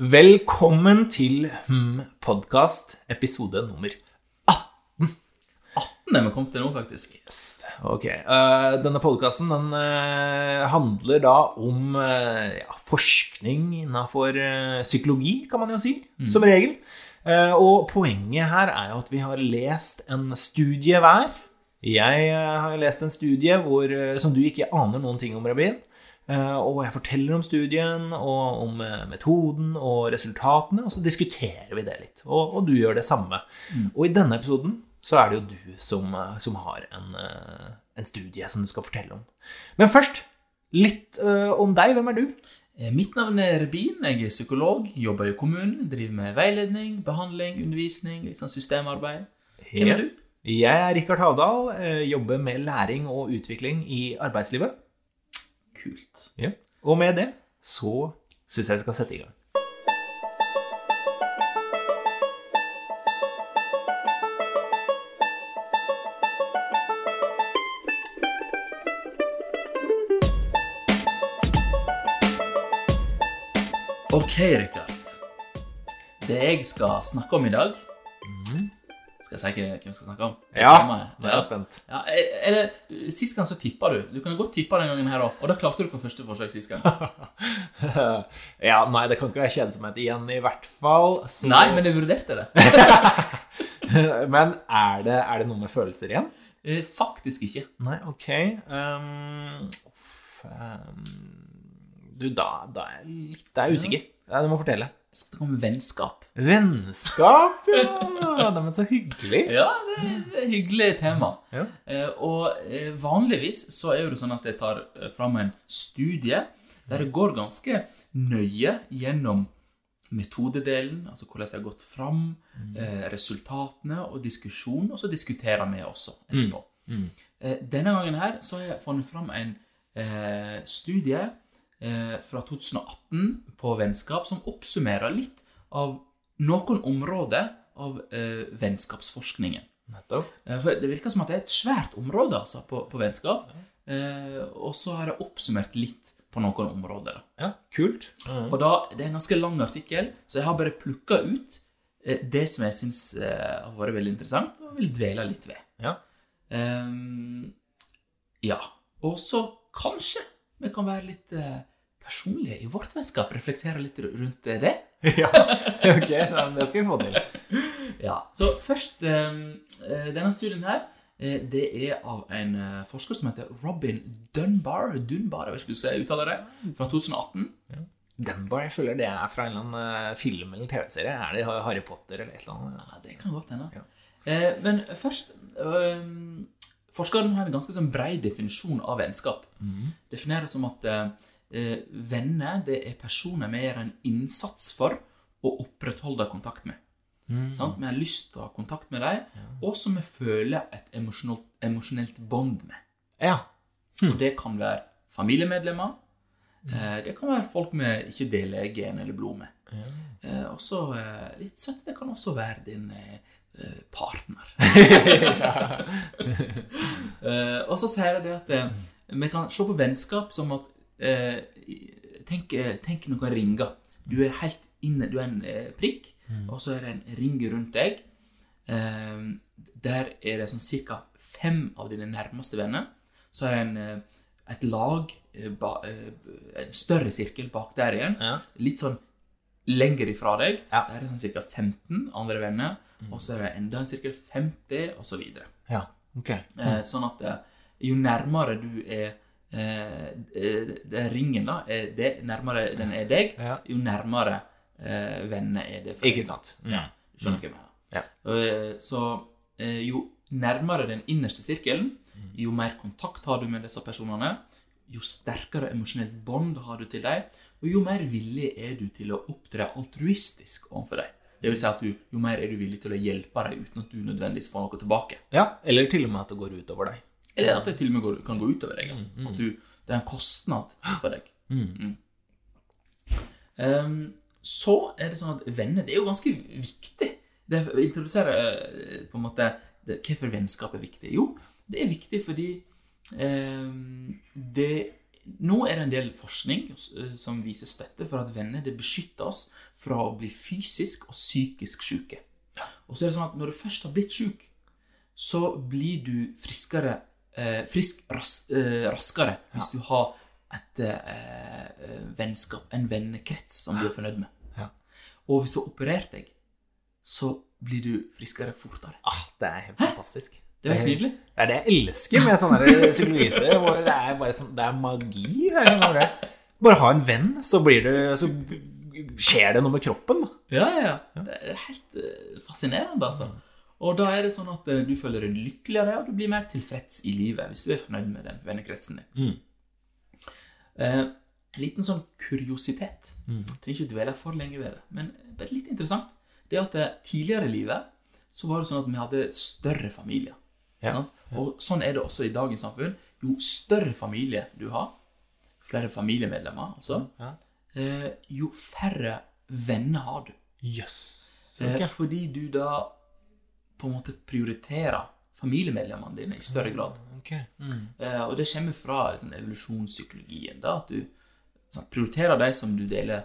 Velkommen til Hm podkast, episode nummer 18. 18 er vi kommet til nå, faktisk. Yes. Ok. Uh, denne podkasten den uh, handler da om uh, ja, forskning innafor psykologi, kan man jo si, som regel. Og poenget her er jo at vi har lest en studie hver. Jeg har lest en studie hvor, som du ikke aner noen ting om, Rabin. Eh, og jeg forteller om studien og om eh, metoden og resultatene, og så diskuterer vi det litt. Og, og du gjør det samme. Og i denne episoden så er det jo du som, eh, som har en, en studie som du skal fortelle om. Men først litt om deg. Hvem er du? Mitt navn er Rebin, jeg er psykolog, jobber i kommunen, driver med veiledning, behandling, undervisning, litt sånn systemarbeid. Hvem er du? Jeg er Rikard Havdal, jobber med læring og utvikling i arbeidslivet. Kult. Ja. Og med det så syns jeg vi skal sette i gang. Ok, Rikard. Det jeg skal snakke om i dag Skal jeg si hvem jeg skal snakke om? Det Ja, det nå er jeg spent. Ja, eller, Sist gang så tippa du. Du kan godt tippe den gangen her òg. Og da klarte du på første forsøk sist gang. ja, nei, det kan ikke være kjedsomhet igjen, i hvert fall. Så... Nei, men jeg vurderte det. Men er det, er det noe med følelser igjen? Eh, Faktisk ikke. Nei, ok. Um, uff, um, du, da, da er jeg litt er usikker. Ja, du må fortelle. Jeg skal snakke om vennskap. Vennskap, ja! Neimen, så hyggelig. Ja, det er er et hyggelig tema. Ja. Eh, og eh, vanligvis så er det sånn at jeg tar eh, fram en studie der det går ganske nøye gjennom metodedelen, altså hvordan det har gått fram, mm. resultatene og diskusjon, og så diskuterer vi også etterpå. Mm. Mm. denne gangen her så har jeg funnet fram en studie fra 2018 på vennskap som oppsummerer litt av noen områder av eh, vennskapsforskningen. Nettopp. Eh, For Det virker som at det er et svært område altså, på, på vennskap. Eh, og så har jeg oppsummert litt på noen områder. Da. Ja, kult. Mm. Og da, Det er en ganske lang artikkel, så jeg har bare plukka ut eh, det som jeg syns eh, har vært veldig interessant, og vil dvele litt ved. Ja. Ehm, ja. Og så kanskje vi kan være litt eh, personlige i vårt vennskap. Reflektere litt rundt det. ja, ok, det skal vi få til. Ja, så først ehm, eh, Denne studien her eh, Det er av en eh, forsker som heter Robin Dunbar Dunbar, jeg vet ikke om jeg uttaler det Fra 2018 Dunbar, jeg føler det er fra en eller annen film eller TV-serie. Er det Harry Potter eller et eller annet? ja, Det kan godt hende Ja. Men først ehm, Forskeren har en ganske sånn bred definisjon av vennskap Definerer som at eh, Venner det er personer vi gjør en innsats for Å opprettholde kontakt med Sant? Vi har lyst til å ha kontakt med dem, og som vi føler et emosjonelt, emosjonelt bånd med. Ja. Og det kan være familiemedlemmer. Eh, det kan være folk vi ikke deler gen eller blod med. Eh, også, eh, litt søtt, det kan også være din eh, eh, partner. eh, og så sier jeg det at eh, vi kan se på vennskap som at tenk, eh, tenk noen ringer. Du er helt inne, du er en prikk, prikk, og så er det en ring rundt deg. Eh, der er det sånn cirka fem av dine nærmeste venner. Så er det en, eh, et lag, eh, eh, en større sirkel bak der igjen. Ja. Litt sånn lenger ifra deg. Ja. Der er det sånn cirka 15 andre venner. Og så er det enda en sirkel 50, og så ja. okay. mm. sånn at eh, jo nærmere du er eh, eh, ringen, da, er det, nærmere den er deg, jo nærmere eh, venner er det Ikke deg. sant? Ja, du skjønner hva jeg mener. Ja. Eh, Så eh, jo nærmere den innerste sirkelen, jo mer kontakt har du med disse personene, jo sterkere emosjonelt bånd har du til dem, og jo mer villig er du til å opptre altruistisk overfor dem. Det vil si at du, jo mer er du villig til å hjelpe dem uten at du nødvendigvis får noe tilbake. Ja, eller til og med at det går utover deg. Eller at det til og med går, kan gå utover deg. ja. At du, det er en kostnad for deg. Mm. Um, så er det sånn at venner det er jo ganske viktig. Det introduserer eh, på en måte det, Hvorfor vennskap er viktig? Jo, det er viktig fordi um, det nå er det en del forskning eh, som viser støtte for at venner det beskytter oss fra å bli fysisk og psykisk syke. Og så er det sånn at når du først har blitt syk, så blir du friskere eh, frisk ras, eh, raskere hvis du har et eh, eh, vennskap, en vennekrets som du er fornøyd med. Ja. Og hvis du har operert deg, så blir du friskere fortere. Ah, det er helt fantastisk. Det er helt nydelig. Det er det jeg elsker med sånne her psykologistudier. Det er bare sånn, det er magi. Er sånn bare, ha en venn, så blir du Så skjer det noe med kroppen. Ja, ja, ja. Det er helt eh, fascinerende, altså. Og da er det sånn at eh, du føler deg lykkeligere, og du blir mer tilfreds i livet hvis du er fornøyd med den vennekretsen din. Mm. Eh, en liten sånn kuriositet. Trenger ikke dvele for lenge ved det, men det er litt interessant. Det er at eh, tidligere i livet så var det sånn at vi hadde større familier. Ja, Ja. Og sånn er det også i dagens samfunn. Jo større familie du har, flere familiemedlemmer, altså, Ja. eh, jo færre venner har du. Jøss. Eh, Fordi du da på en måte prioriterer familiemedlemmene dine i større grad. Okay. Mm. Eh, og det kommer fra liksom, evolusjonspsykologien. da, At du sant, prioriterer de som du deler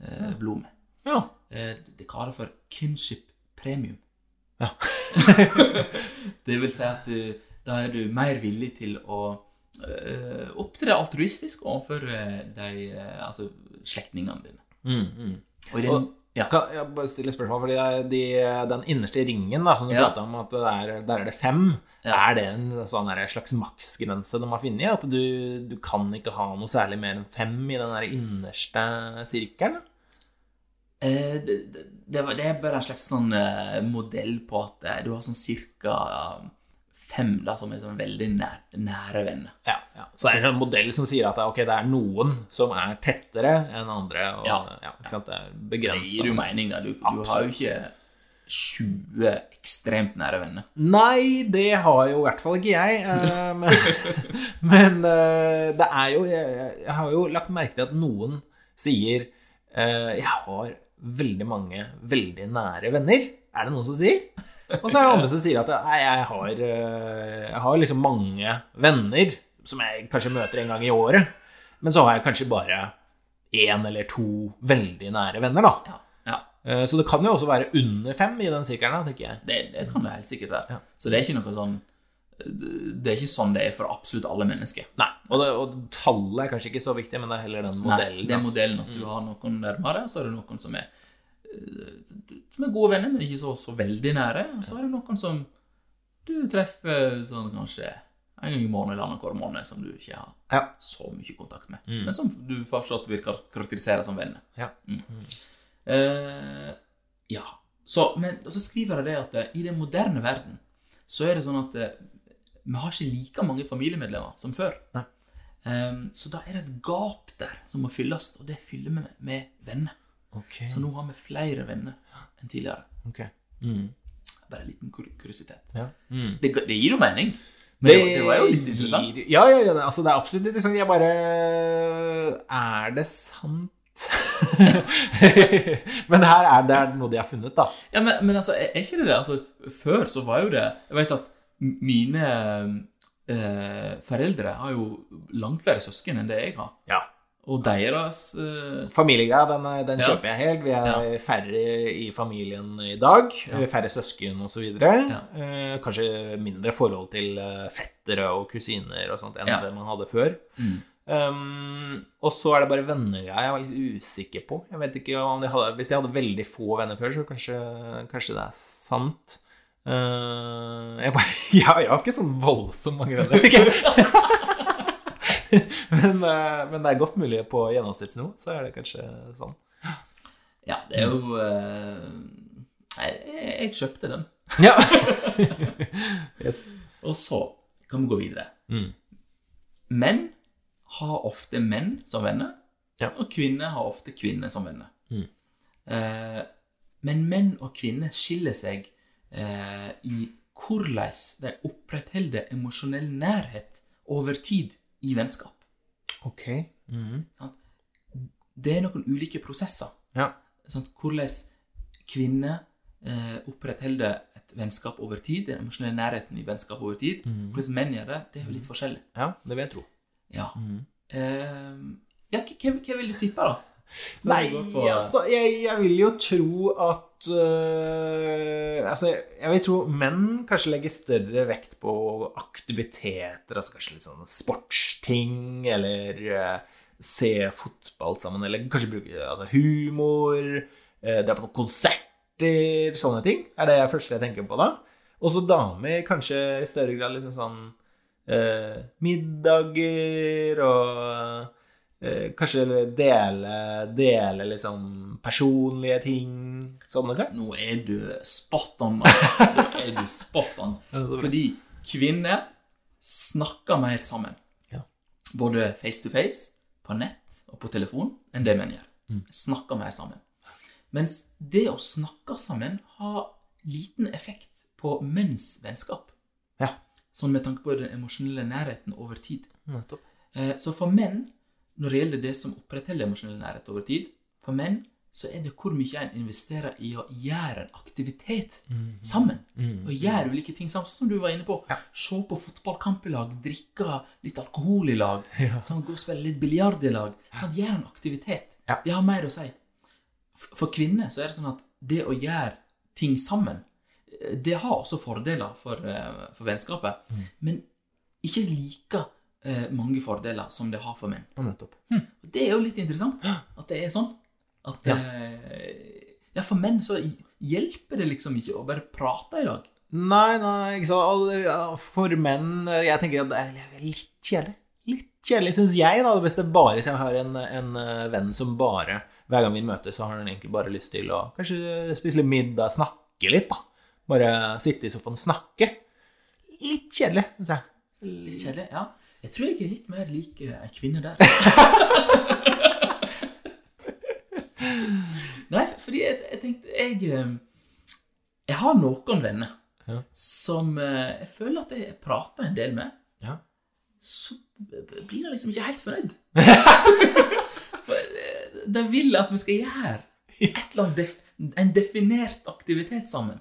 eh, blod med. Ja. Eh, det kaller for kinship premium. Ja. det vil si at du, da er du mer villig til å eh, opptre altruistisk overfor de altså slektningene dine. Mm, mm. Og i den, Og- ja. Kan jeg bare stille spørsmål? Fordi de, den innerste ringen da, som du Ja. pratet om, at det er, der er det fem. Ja. Er det en sånn der slags maksgrense de har funnet? At du, du kan ikke ha noe særlig mer enn fem i den der innerste sirkelen? Eh, det, det, det, er bare en slags sånn eh, modell på at eh, du har sånn cirka fem da, som er sånn veldig nær, nære venner. Ja, ja. Så det er en modell som sier at det, det er noen som er tettere enn andre. Og, ja. Ja. ikke sant? Det er Det gir jo mening, da. Du, du har jo ikke 20 ekstremt nære venner. Nei, det har jo i hvert fall ikke jeg. eh, Men, men eh, det er jo jeg, jeg har jo lagt merke til at noen sier eh, Jeg har veldig mange veldig nære venner. Er det noen som sier? Og så er det andre som sier at nei, jeg har, eh, jeg har liksom mange venner som jeg kanskje møter en gang i året. Men så har jeg kanskje bare én eller to veldig nære venner, da. Ja, ja. Eh, Så det kan jo også være under fem i den sirkelen, tenker jeg. Det, det kan det helt sikkert være. Ja. Så det er ikke noe sånn Det er ikke sånn det er for absolutt alle mennesker. Nei, og, det, og tallet er kanskje ikke så viktig, men det er heller den modellen. Nei, det er modellen at du har noen nærmere, så er det noen som er Som er gode venner, men ikke så, så veldig nære. Og så er det noen som du treffer sånn kanskje en gang i måneden eller annenhver måned, som du ikke har Ja. så mye kontakt med. Men som du fortsatt vil karakterisere som venner. Ja. Eh, ja. Så, men, og så skriver jeg det at eh, i den moderne verden så er det sånn at eh, vi har ikke like mange familiemedlemmer som før. Eh, så da er det et gap der som må fylles, og det fyller vi med, med venner. Ok. Så nå har vi flere venner enn tidligere. Okay. Mm. Bare en liten kur kuriositet. Ja. Mm. Det, det gir jo mening. Men det, det var jo litt interessant. gir- Ja, ja, ja, det- altså det er absolutt interessant. Jeg bare Er det sant? men her er, det er noe de har funnet, da. Ja, men, men altså, er ikke det det? Altså, før så var jo det Jeg vet at mine eh, foreldre har jo langt flere søsken enn det jeg har. Ja. Og deg da Familiegreia, den, den Ja. kjøper jeg helt. Vi er færre i familien i dag. Færre søsken osv. Ja. Eh, kanskje mindre forhold til eh, fettere og kusiner og sånt enn Ja. det man hadde før. Mm. Um, og så er det bare vennegreia jeg var litt usikker på. Jeg vet ikke om de hadde, Hvis jeg hadde veldig få venner før, så kanskje, kanskje det er sant. Uh, jeg, bare, jeg, jeg har ikke sånn voldsomt mange venner. men, uh, men det er godt mulig på gjennomsnittsnivå, så er det kanskje sånn. Ja, det er jo eh, Nei, jeg kjøpte den. Ja. yes. Og så kan vi gå videre. Mm. Menn har ofte menn som venner, Ja. og kvinner har ofte kvinner som venner. Mm. Eh, men menn og kvinner skiller seg eh, i hvordan de opprettholder emosjonell nærhet over tid i vennskap. Ok. Mm. Det er noen ulike prosesser. Ja. Hvordan kvinner eh, opprettholder et vennskap over tid, den emosjonelle nærheten i vennskap over tid. Mm. Hvordan menn gjør det, det er jo litt forskjellig. Ja, det vil jeg tro. Ja. Mm. Eh, ja, hva, hva- vil du tippe, da? Nei, altså, jeg, jeg vil jo tro at øh, Altså, jeg vil tro menn kanskje legger større vekt på aktiviteter, altså kanskje litt sånn sportsting, eller uh, se fotball sammen, eller kanskje bruke altså, humor, uh, dra på noen konserter, sånne ting. Er det første jeg tenker på da. Og så damer kanskje i større grad liksom sånn middager og kanskje dele, dele liksom personlige ting. Sånn noe? Nå er du spot on, altså. Nå er du spot on. Ja, så bra. Fordi kvinner snakker mer sammen. Ja. Både face to face, på nett og på telefon, enn det menn gjør. Mm. Snakker mer sammen. Mens det å snakke sammen har liten effekt på menns vennskap. Ja. Sånn med tanke på den emosjonelle nærheten over tid. Nettopp. Eh, Så for menn, når det gjelder det som opprettholder emosjonell nærhet over tid, for menn så er det hvor mye en investerer i å gjøre en aktivitet sammen. Og gjøre ulike ting sammen, sånn som du var inne på. Se på fotballkamp i lag, drikke litt alkohol i lag, sånn, gå og spille litt biljard i lag. Sånn, gjøre en aktivitet. Ja. Det har mer å si. For kvinner så er det sånn at det å gjøre ting sammen, eh, det har også fordeler for, eh, for vennskapet, men ikke like eh, mange fordeler som det har for menn. Ja, nettopp. Og det er jo litt interessant at det er sånn. At Ja. eh, ja, for menn så hjelper det liksom ikke å bare prate i dag. Nei, nei, ikke så For menn Jeg tenker at det er litt kjedelig. Litt kjedelig, syns jeg, da. Hvis det bare hvis jeg har en, en eh, venn som bare Hver gang vi møtes, så har han egentlig bare lyst til å kanskje spise litt middag, snakke litt, da. Bare sitte i sofaen og snakke. Litt kjedelig, syns jeg. Litt kjedelig, ja. Jeg tror jeg er litt mer lik eh, ei kvinne der. Nei, fordi jeg, jeg tenkte Jeg, eh, jeg har noen venner Ja. som eh, jeg føler at jeg prater en del med. Ja. Så blir jeg liksom ikke helt fornøyd. For eh, de vil at vi skal gjøre et eller annet en definert aktivitet sammen.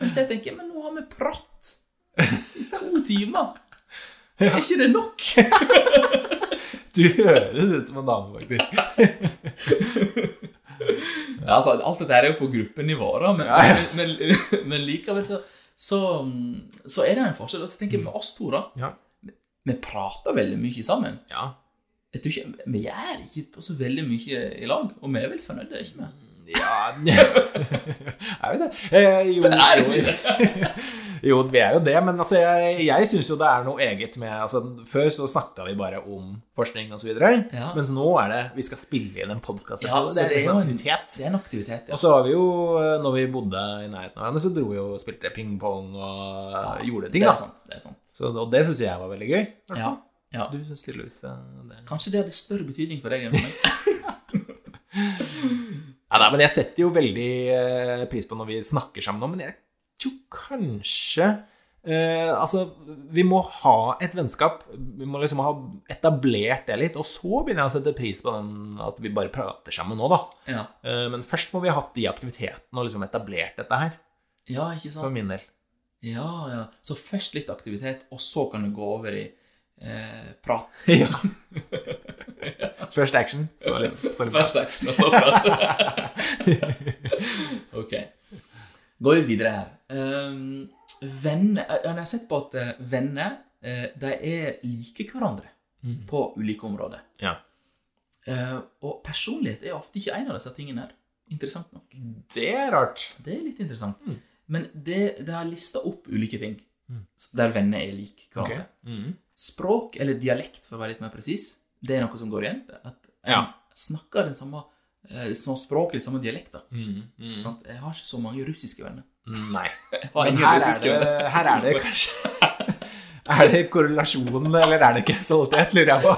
Mens jeg tenker men nå har vi pratt i to timer. Er ikke det nok? Du høres ut som en dame, faktisk. Ja, altså, alt dette her er jo på gruppenivå, da, men, Ja, ja. men, men, men likevel så, så, så er det en forskjell. Og så tenker jeg med oss to, da. Ja. Vi prater veldig mye sammen. Ja. Jeg tror ikke, Vi gjør ikke på så veldig mye i lag, og vi er vel fornøyde, ikke vi? Ja Er vi det? Eh, jo, Er vi jo. jo, vi er jo det, men altså, jeg, jeg syns jo det er noe eget med altså, Før så snakka vi bare om forskning osv., Ja. mens nå er det Vi skal spille inn en podkast. Ja, det er det er en aktivitet. Det er en aktivitet, ja. Og så har vi jo, når vi bodde i nærheten av hverandre, så dro vi og spilte pingpong og gjorde ting, det er sant. Det er sant. Så, og det syns jeg var veldig gøy. Ja, ja. Du syns tydeligvis eh, det. Kanskje det hadde større betydning for deg enn for meg. Ja, nei, men jeg setter jo veldig eh, pris på når vi snakker sammen nå, men jeg tror kanskje eh, Altså, vi må ha et vennskap. Vi må liksom ha etablert det litt, og så begynner jeg å sette pris på den at vi bare prater sammen nå, da. Ja, Eh, men først må vi ha hatt de aktivitetene og liksom etablert dette her, ja ikke for sant? min del. Ja, ja. Så først litt aktivitet, og så kan du gå over i prat. prat. ja. First action. sorry First action, og så prat. ok. Går vi videre her. Um, venner Jeg har sett på at eh, venner eh, de er like hverandre Mm. på ulike områder. Ja. Uh, og personlighet er ofte ikke en av disse tingene her. Interessant nok. Det er rart. Det er litt interessant. Mm. Men det, det har lista opp ulike ting Mm. der venner er like hverandre. Okay. Mm -hmm. Språk, eller dialekt, for å være litt mer presis, det er noe som går igjen. At en Ja. snakker den samme, eh, samme dialekter. Mm, mm. Sånn Jeg har ikke så mange russiske venner. Nei. Men her er, det, her er det kanskje Er det korrelasjon, eller er det kausalitet, lurer jeg på.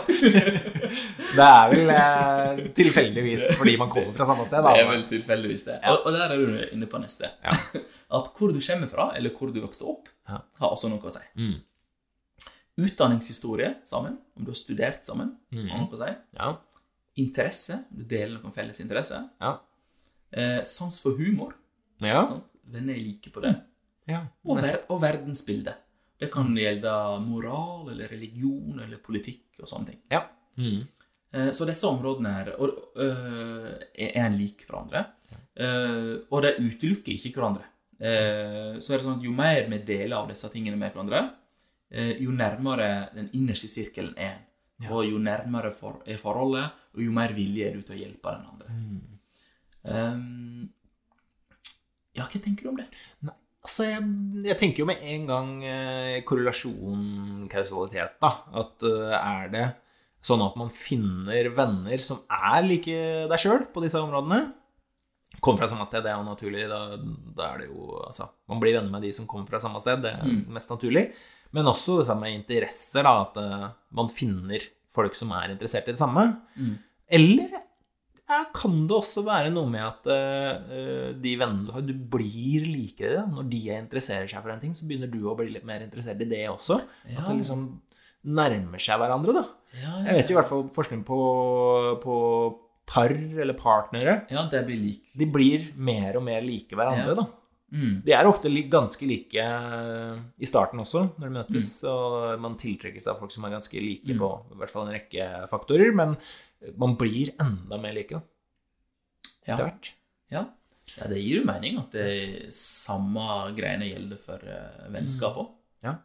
Det er vel eh, tilfeldigvis fordi man kommer fra samme sted, da. Det er vel tilfeldigvis det. Og, og der er du inne på neste. Ja. At hvor du kommer fra, eller hvor du vokste opp, har også noe å si. Mm. Utdanningshistorie sammen, om du har studert sammen, Mm. har noe å si. Ja. Interesse, du deler noen felles interesse. Ja. Eh, sans for humor. Ja. Venner er like på det. ja. Og, ver og verdensbilde. Det kan gjelde moral eller religion eller politikk og sånne ting. Ja. Mm. Eh, Så disse områdene her og, øh, er en lik hverandre, Eh, og de utelukker ikke hverandre. Eh, Så er det sånn at jo mer vi deler av disse tingene med hverandre, jo nærmere den innerste sirkelen er en. Ja. Og jo nærmere for, er forholdet, og jo mer vilje er du til å hjelpe den andre. Um, ja, hva tenker du om det? Altså, jeg, jeg tenker jo med en gang eh, korrelasjon, kausalitet, da. At uh, er det sånn at man finner venner som er like deg sjøl på disse områdene? Kommer fra samme sted, det er jo naturlig. Da, da er det jo Altså, man blir venner med de som kommer fra samme sted, det er Mm. mest naturlig. Men også det samme interesser, da. At eh, man finner folk som er interessert i det samme. Mm. Eller ja, kan det også være noe med at eh, de vennene du har, du blir likere det. Når de interesserer seg for en ting, så begynner du å bli litt mer interessert i det også. Ja. At det liksom nærmer seg hverandre, da. Ja, Jeg vet jo i hvert fall forskning på, på par eller partnere. Ja, det blir lik. De blir mer og mer like hverandre, Ja. da. Mm. De er ofte ganske like eh, i starten også, når de møtes. Og man tiltrekkes av folk som er ganske like Mm. på i hvert fall en rekke faktorer. Men man blir enda mer like, da. Ja. Etter hvert. Ja. ja, det gir jo mening at det samme greiene gjelder for uh, vennskap òg. Ja.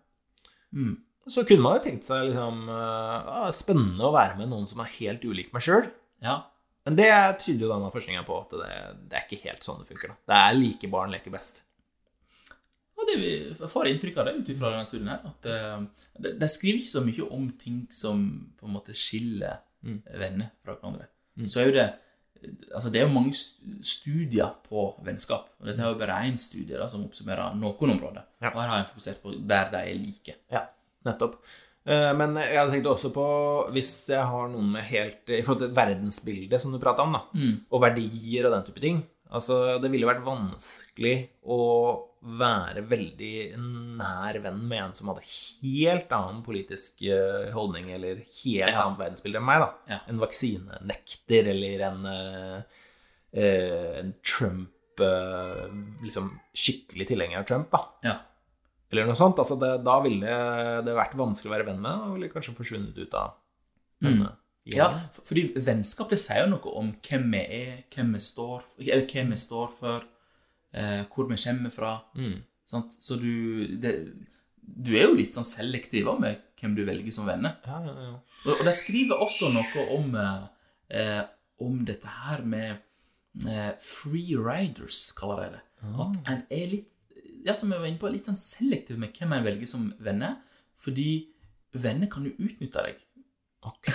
Mm. Så kunne man jo tenkt seg liksom eh, ah, Spennende å være med noen som er helt ulik meg sjøl. Ja. Men det tyder jo denne forskninga på at det, det er ikke helt sånn det funker. da. Det er like barn leker best. Ja, det vi får inntrykk av det ut ifra denne studien her, at eh, de, de skriver ikke så mye om ting som på en måte skiller Mm. venner fra hverandre. Mm. Så er jo det Altså, det er jo mange studier på vennskap. Og dette er jo bare én studie da, som oppsummerer noen områder. Ja. Og her har jeg fokusert på der de er like. Ja, nettopp. Eh, Men jeg hadde tenkt også på hvis jeg har noen med helt I forhold til verdensbildet som du prata om, da, Mm. og verdier og den type ting Altså, det ville vært vanskelig å være veldig nær venn med en som hadde helt annen politisk eh, holdning eller helt Ja. annet verdensbilde enn meg, da. Ja. En vaksinenekter eller en, eh, en Trump Liksom skikkelig tilhenger av Trump, da. Ja. Eller noe sånt. Altså det, da ville det vært vanskelig å være venn med, og ville kanskje forsvunnet ut av mm. Ja, for- fordi vennskap det sier jo noe om hvem vi er, hvem vi står, eller hvem vi står for, eh, hvor vi kommer fra. Mm. Sant? Så du det, Du er jo litt sånn selektiv med hvem du velger som venner. Ja, ja, ja. Og, og de skriver også noe om, eh, om dette her med eh, free riders, kaller de det. At en er litt ja, som jeg var inne på, litt sånn selektiv med hvem jeg velger som venner. Fordi venner kan jo utnytte deg. Ok.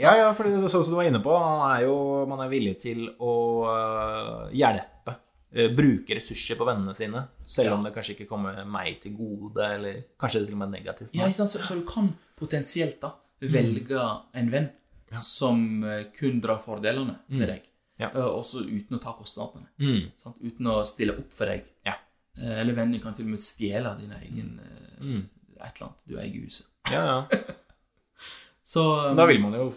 Ja, ja, for det er sånn som du var inne på, man er jo man er villig til å øh, hjelpe. øh, bruke ressurser på vennene sine, selv om det kanskje ikke kommer meg til gode, eller kanskje til og med negativt. Ja, ikke? Så, så du kan potensielt da velge en venn som eh, kun drar fordelene med deg, Ja. Eh, også uten å ta kostnadene. Mm. Sant? Uten å stille opp for deg. Ja. Eh, Eller vennen kan til og med stjele din egen eh, Mm. et eller annet du eier huset. Ja, ja. Så Da vil man jo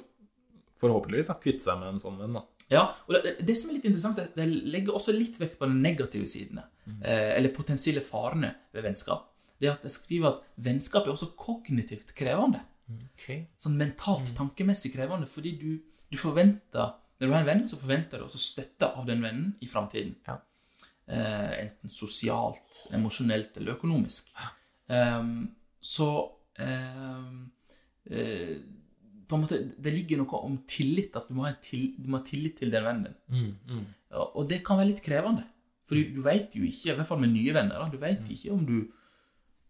forhåpentligvis da, kvitte seg med en sånn venn, da. Ja, og det, det- som er litt interessant, det, det legger også litt vekt på de negative sidene. Eh, eller potensielle farene ved vennskap. Det at jeg skriver at vennskap er også kognitivt krevende. Sånn mentalt, tankemessig krevende, fordi du, du forventer Når du har en venn, så forventer du også støtte av den vennen i framtiden. Ja. Eh, enten sosialt, emosjonelt eller økonomisk. Ehm, så ehm, eh, måte, Det ligger noe om tillit, at du må ha, en til, du må ha tillit til den vennen din. Mm, mm. Ja, Og det kan være litt krevende. For du vet jo ikke, i hvert fall med nye venner, da, du vet ikke om du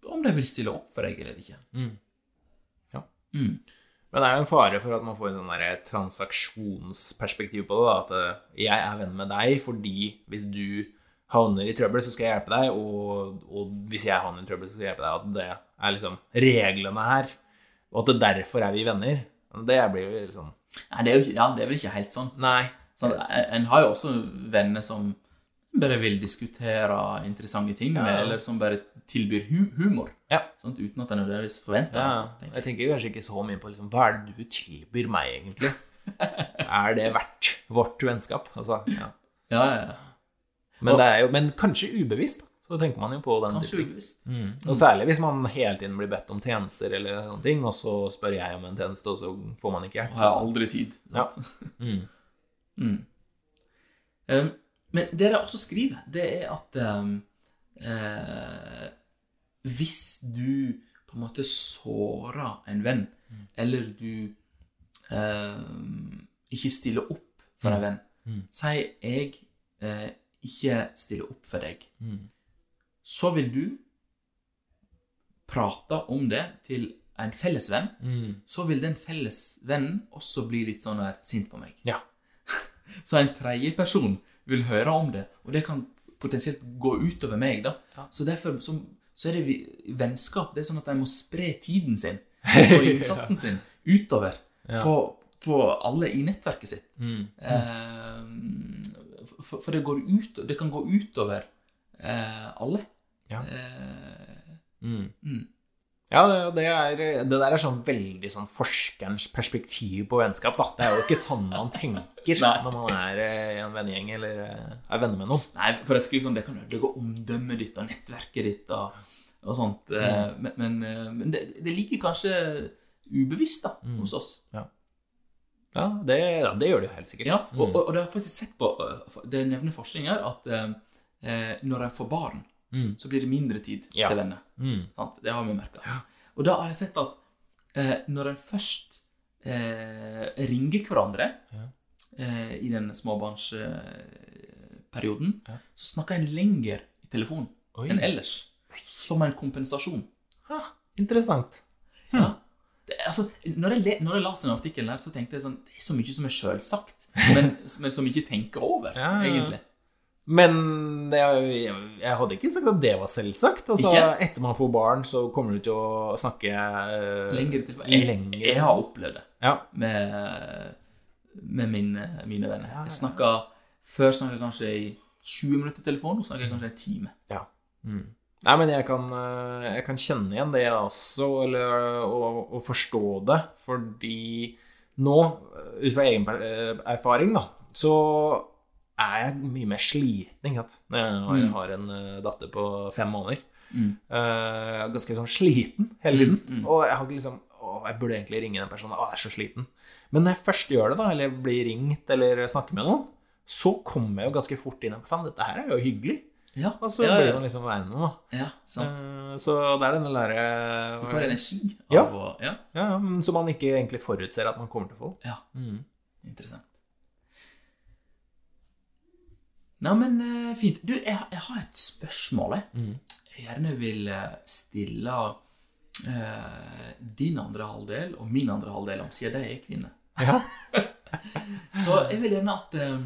om de vil stille opp for deg eller ikke. Mm. Ja. Mm. Men det er jo en fare for at man får en sånn transaksjonsperspektiv på det. Da, at eh, jeg er venn med deg fordi hvis du havner i trøbbel, så skal jeg hjelpe deg. Og, og hvis jeg havner i trøbbel, så skal jeg hjelpe deg. At det er liksom reglene her. Og at det derfor er vi venner. Det blir jo liksom Nei, det er, jo ikke, ja, det er vel ikke helt sånn. Nei. sånn en, en har jo også venner som bare vil diskutere interessante ting, med, eller som bare tilbyr hu humor. Ja. Sånn, Uten at en nødvendigvis forventer Ja, jeg. jeg tenker kanskje ikke så mye på liksom, hva er det du tilbyr meg, egentlig? er det verdt vårt vennskap? Altså, ja. Ja, ja, ja. Men, det er jo, men kanskje ubevisst, så tenker man jo på den Kanskje typen. ubevisst. Mm. Og særlig hvis man hele tiden blir bedt om tjenester eller sånne ting, og så spør jeg om en tjeneste, og så får man ikke hjelp. Og har aldri tid. Ja. Mm. Mm. Um, men det dere også skriver, det er at um, uh, hvis du på en måte sårer en venn, eller du um, ikke stiller opp for en venn Mm. Si jeg eh, ikke stiller opp for deg. Mm. Så vil du prate om det til en felles venn. Mm. Så vil den felles vennen også bli litt sånn der sint på meg. Ja. Så en tredje person vil høre om det, og det kan potensielt gå utover meg. da. Ja. Så derfor så, så er det vennskap. Det er sånn at de må spre tiden sin og innsatsen sin utover Ja. på, på alle i nettverket sitt. Mm. Eh, for, for det, går ut, det kan gå utover eh, alle. Ja. Eh, Mm. mm. Ja, det, det, er, det der er sånn veldig sånn forskerens perspektiv på vennskap, da. Det er jo ikke sånn man tenker når man er eh, i en vennegjeng eller eh, er venner med noen. Nei, for jeg skriver sånn, det kan ødelegge omdømmet ditt og nettverket ditt og, og sånt. Mm. Men, men, eh, men det, det ligger kanskje ubevisst da, Mm. hos oss. Ja, ja, det gjør det jo helt sikkert. Ja, og, Mm. og, og det har jeg faktisk sett på, eh, det nevner forskning her, at eh, når jeg får barn, Mm. så blir det mindre tid Ja. til venner. Mm. Sant? Det har vi merka. Ja. Og da har jeg sett at eh, når en først eh, ringer hverandre Ja. eh, i den småbarnsperioden, så snakker en lenger i telefon enn ellers. Som en kompensasjon. Ha, interessant. Ja. Altså, når jeg, når jeg las den artikkelen, der, så tenkte jeg sånn Det er så mye som er sjølsagt, men, men som ikke tenker over, Ja, ja, ja. egentlig. Men jeg, jeg, jeg hadde ikke sagt at det var selvsagt. Altså, Etter man får barn, så kommer du til å snakke uh, Lenger til. Jeg, lenger. jeg har opplevd det. Ja. med, med mine, mine venner. Ja, ja, ja. Jeg snakka Før snakka jeg kanskje i 20 minutter i telefon, nå snakker jeg kanskje en time. Mm. Nei, men jeg kan, eh, jeg kan kjenne igjen det også, eller og, og forstå det, fordi nå, ut fra egen eh, erfaring, da, så er jeg mye mer sliten, ikke sant, når jeg Mm. har en eh, datter på fem måneder. Mm. Eh, ganske sånn sliten hele tiden. Mm, mm. Og jeg har ikke liksom Å, jeg burde egentlig ringe den personen. Å, jeg er så sliten. Men når jeg først gjør det, da, eller blir ringt eller snakker med noen, så kommer jeg jo ganske fort inn Faen, dette her er jo hyggelig. Ja, Og så ja, blir man liksom værende, med ja sant. Eh, Så det er denne lære Du får energi av Ja. å Ja, ja, Som man ikke egentlig forutser at man kommer til å få. ja. Mm. Interessant. Nei, men eh, fint. Du, jeg, jeg har et spørsmål, jeg. Mm. Jeg gjerne vil eh, stille eh, din andre halvdel og min andre halvdel om, siden de er kvinner. Ja. Så jeg vil gjerne at eh,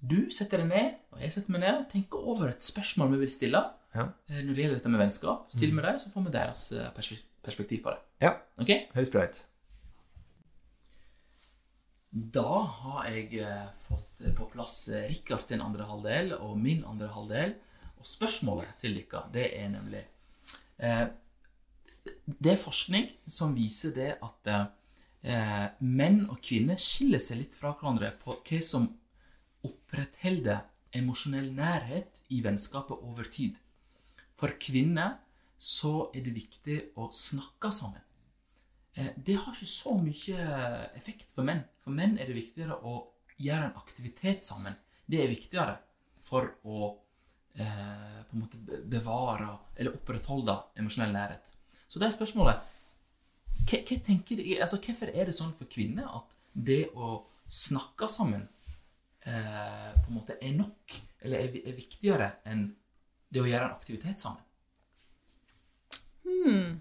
du setter deg ned, og jeg setter meg ned, og tenker over et spørsmål vi vil stille Ja. eh, når det gjelder dette med vennskap. Still med dem, så får vi deres eh, perspektiv på det. ja. Ok? Høres bra ut. Da har jeg eh, fått på plass Rikard sin andre halvdel og min andre halvdel. Og spørsmålet til dere, det er nemlig eh, Det er forskning som viser det at eh, menn og kvinner skiller seg litt fra hverandre på hva som opprettholder emosjonell nærhet i vennskapet over tid. For kvinner så er det viktig å snakke sammen. Eh, Det har ikke så mye effekt for menn. For menn er det viktigere å gjøre en aktivitet sammen. Det er viktigere for å eh, på en måte bevare eller opprettholde emosjonell nærhet. Så det er spørsmålet hva, hva tenker altså Hvorfor er det sånn for kvinner at det å snakke sammen eh, på en måte er nok, eller er, er viktigere enn det å gjøre en aktivitet sammen? Hmm.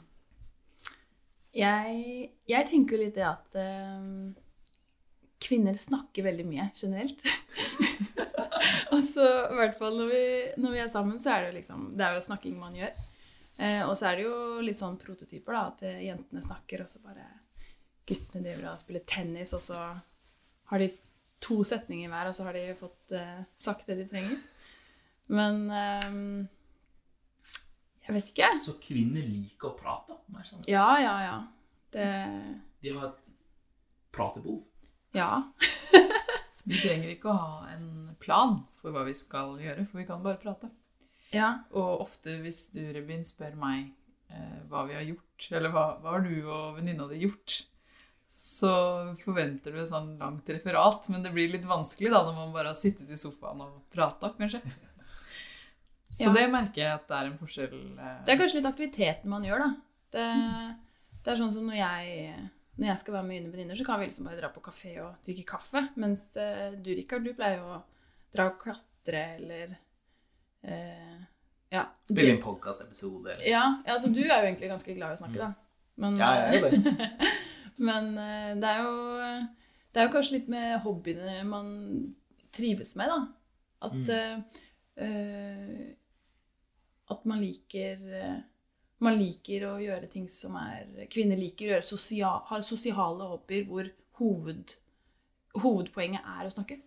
Jeg, jeg tenker jo litt det at eh, kvinner snakker veldig mye generelt. og så i hvert fall når vi, når vi er sammen, så er det jo liksom Det er jo snakking man gjør. Eh, og så er det jo litt sånn prototyper, da. At eh, jentene snakker, og så bare guttene driver og spiller tennis, og så har de to setninger hver, og så har de fått uh, sagt det de trenger. Men um, jeg vet ikke. Så kvinner liker å prate mer? Ja, ja, ja. Det De har et pratebehov. Ja. Vi trenger ikke å ha en plan for hva vi skal gjøre, for vi kan bare prate. Ja. Og ofte hvis du, Rebin, spør meg eh, hva vi har gjort, eller hva, hva har du og venninna di gjort, så forventer du et sånn langt referat, men det blir litt vanskelig da når man bare har sittet i sofaen og prata, kanskje. Så Ja. det merker jeg at det er en forskjell. eh, Det er kanskje litt aktiviteten man gjør, da. Det, det er sånn som når jeg, når jeg skal være med mine venninner, så kan vi liksom bare dra på kafé og drikke kaffe. Mens eh, du, Rikard, du pleier jo å dra og klatre eller eh, Ja. Spille inn podkastepisode eller Ja, ja, altså du er jo egentlig ganske glad i å snakke, da. Men, Ja, jeg er jo det. men eh, det er jo Det er jo kanskje litt med hobbyene man trives med, da. At Mm. eh, At man liker Man liker å gjøre ting som er Kvinner liker å gjøre sosial, har sosiale hobbyer hvor hoved, hovedpoenget er å snakke.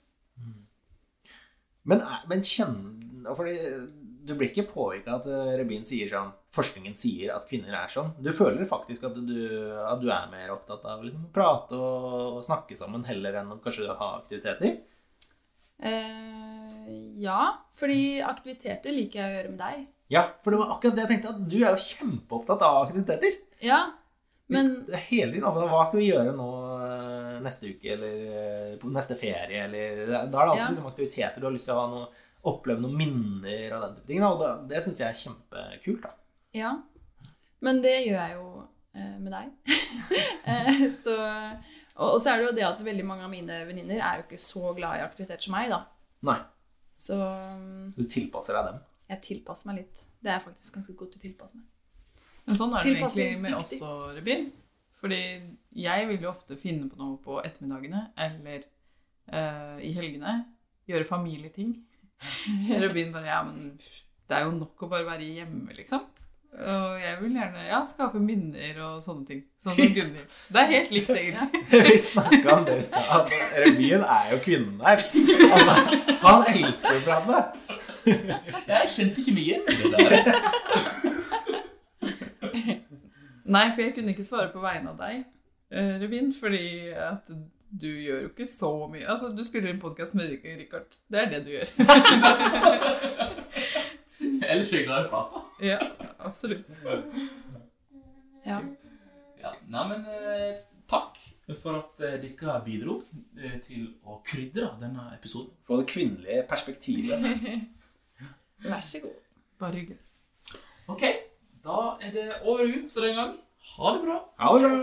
Men, er- men kjenn fordi Du blir ikke påvirka at Rebin sier sånn Forskningen sier at kvinner er sånn. Du føler faktisk at du, at du er mer opptatt av liksom, å prate og, og snakke sammen heller enn å kanskje ha aktiviteter? Eh, ja, fordi aktiviteter liker jeg å gjøre med deg. Ja, for det var akkurat det jeg tenkte. At du er jo kjempeopptatt av aktiviteter. Ja, men Hvis, hele tiden, Hva skal vi gjøre nå eh, neste uke, eller eh, på neste ferie, eller Da er det alltid Ja. liksom aktiviteter. Du har lyst til å ha noe, oppleve noen minner og den type ting. Og det, det syns jeg er kjempekult. da. Ja. Men det gjør jeg jo eh, med deg. eh, så, og, og så er det jo det at veldig mange av mine venninner er jo ikke så glad i aktivitet som meg, da. Nei, Så så du tilpasser deg dem. jeg tilpasser meg litt. Det er jeg faktisk ganske god til å tilpasse meg. Men sånn er det egentlig med oss også, Rebin. Fordi jeg vil jo ofte finne på noe på ettermiddagene eller uh, i helgene. Gjøre familieting. Rebin bare Ja, men det er jo nok å bare være hjemme, liksom. Og jeg vil gjerne ja, skape minner og sånne ting. Sånn som Gunhild. Det er helt likt, egentlig. Vi snakka om det i stad. Revyen er jo kvinnen her. Altså, han elsker jo prate. Jeg kjente ikke mye det der. Nei, for jeg kunne ikke svare på vegne av deg, eh, fordi at du gjør jo ikke så mye Altså, du spiller inn podkast med Rikard. Det er det du gjør. Er jeg i å ja, absolutt. Ja. Ja, nei, men eh, takk for at eh, dere bidro eh, til å krydre denne episoden. Fra det kvinnelige perspektivet. Vær så god. Bare hyggelig. Ok, da er det over og ut for den gang. Ha det bra. Ha det bra.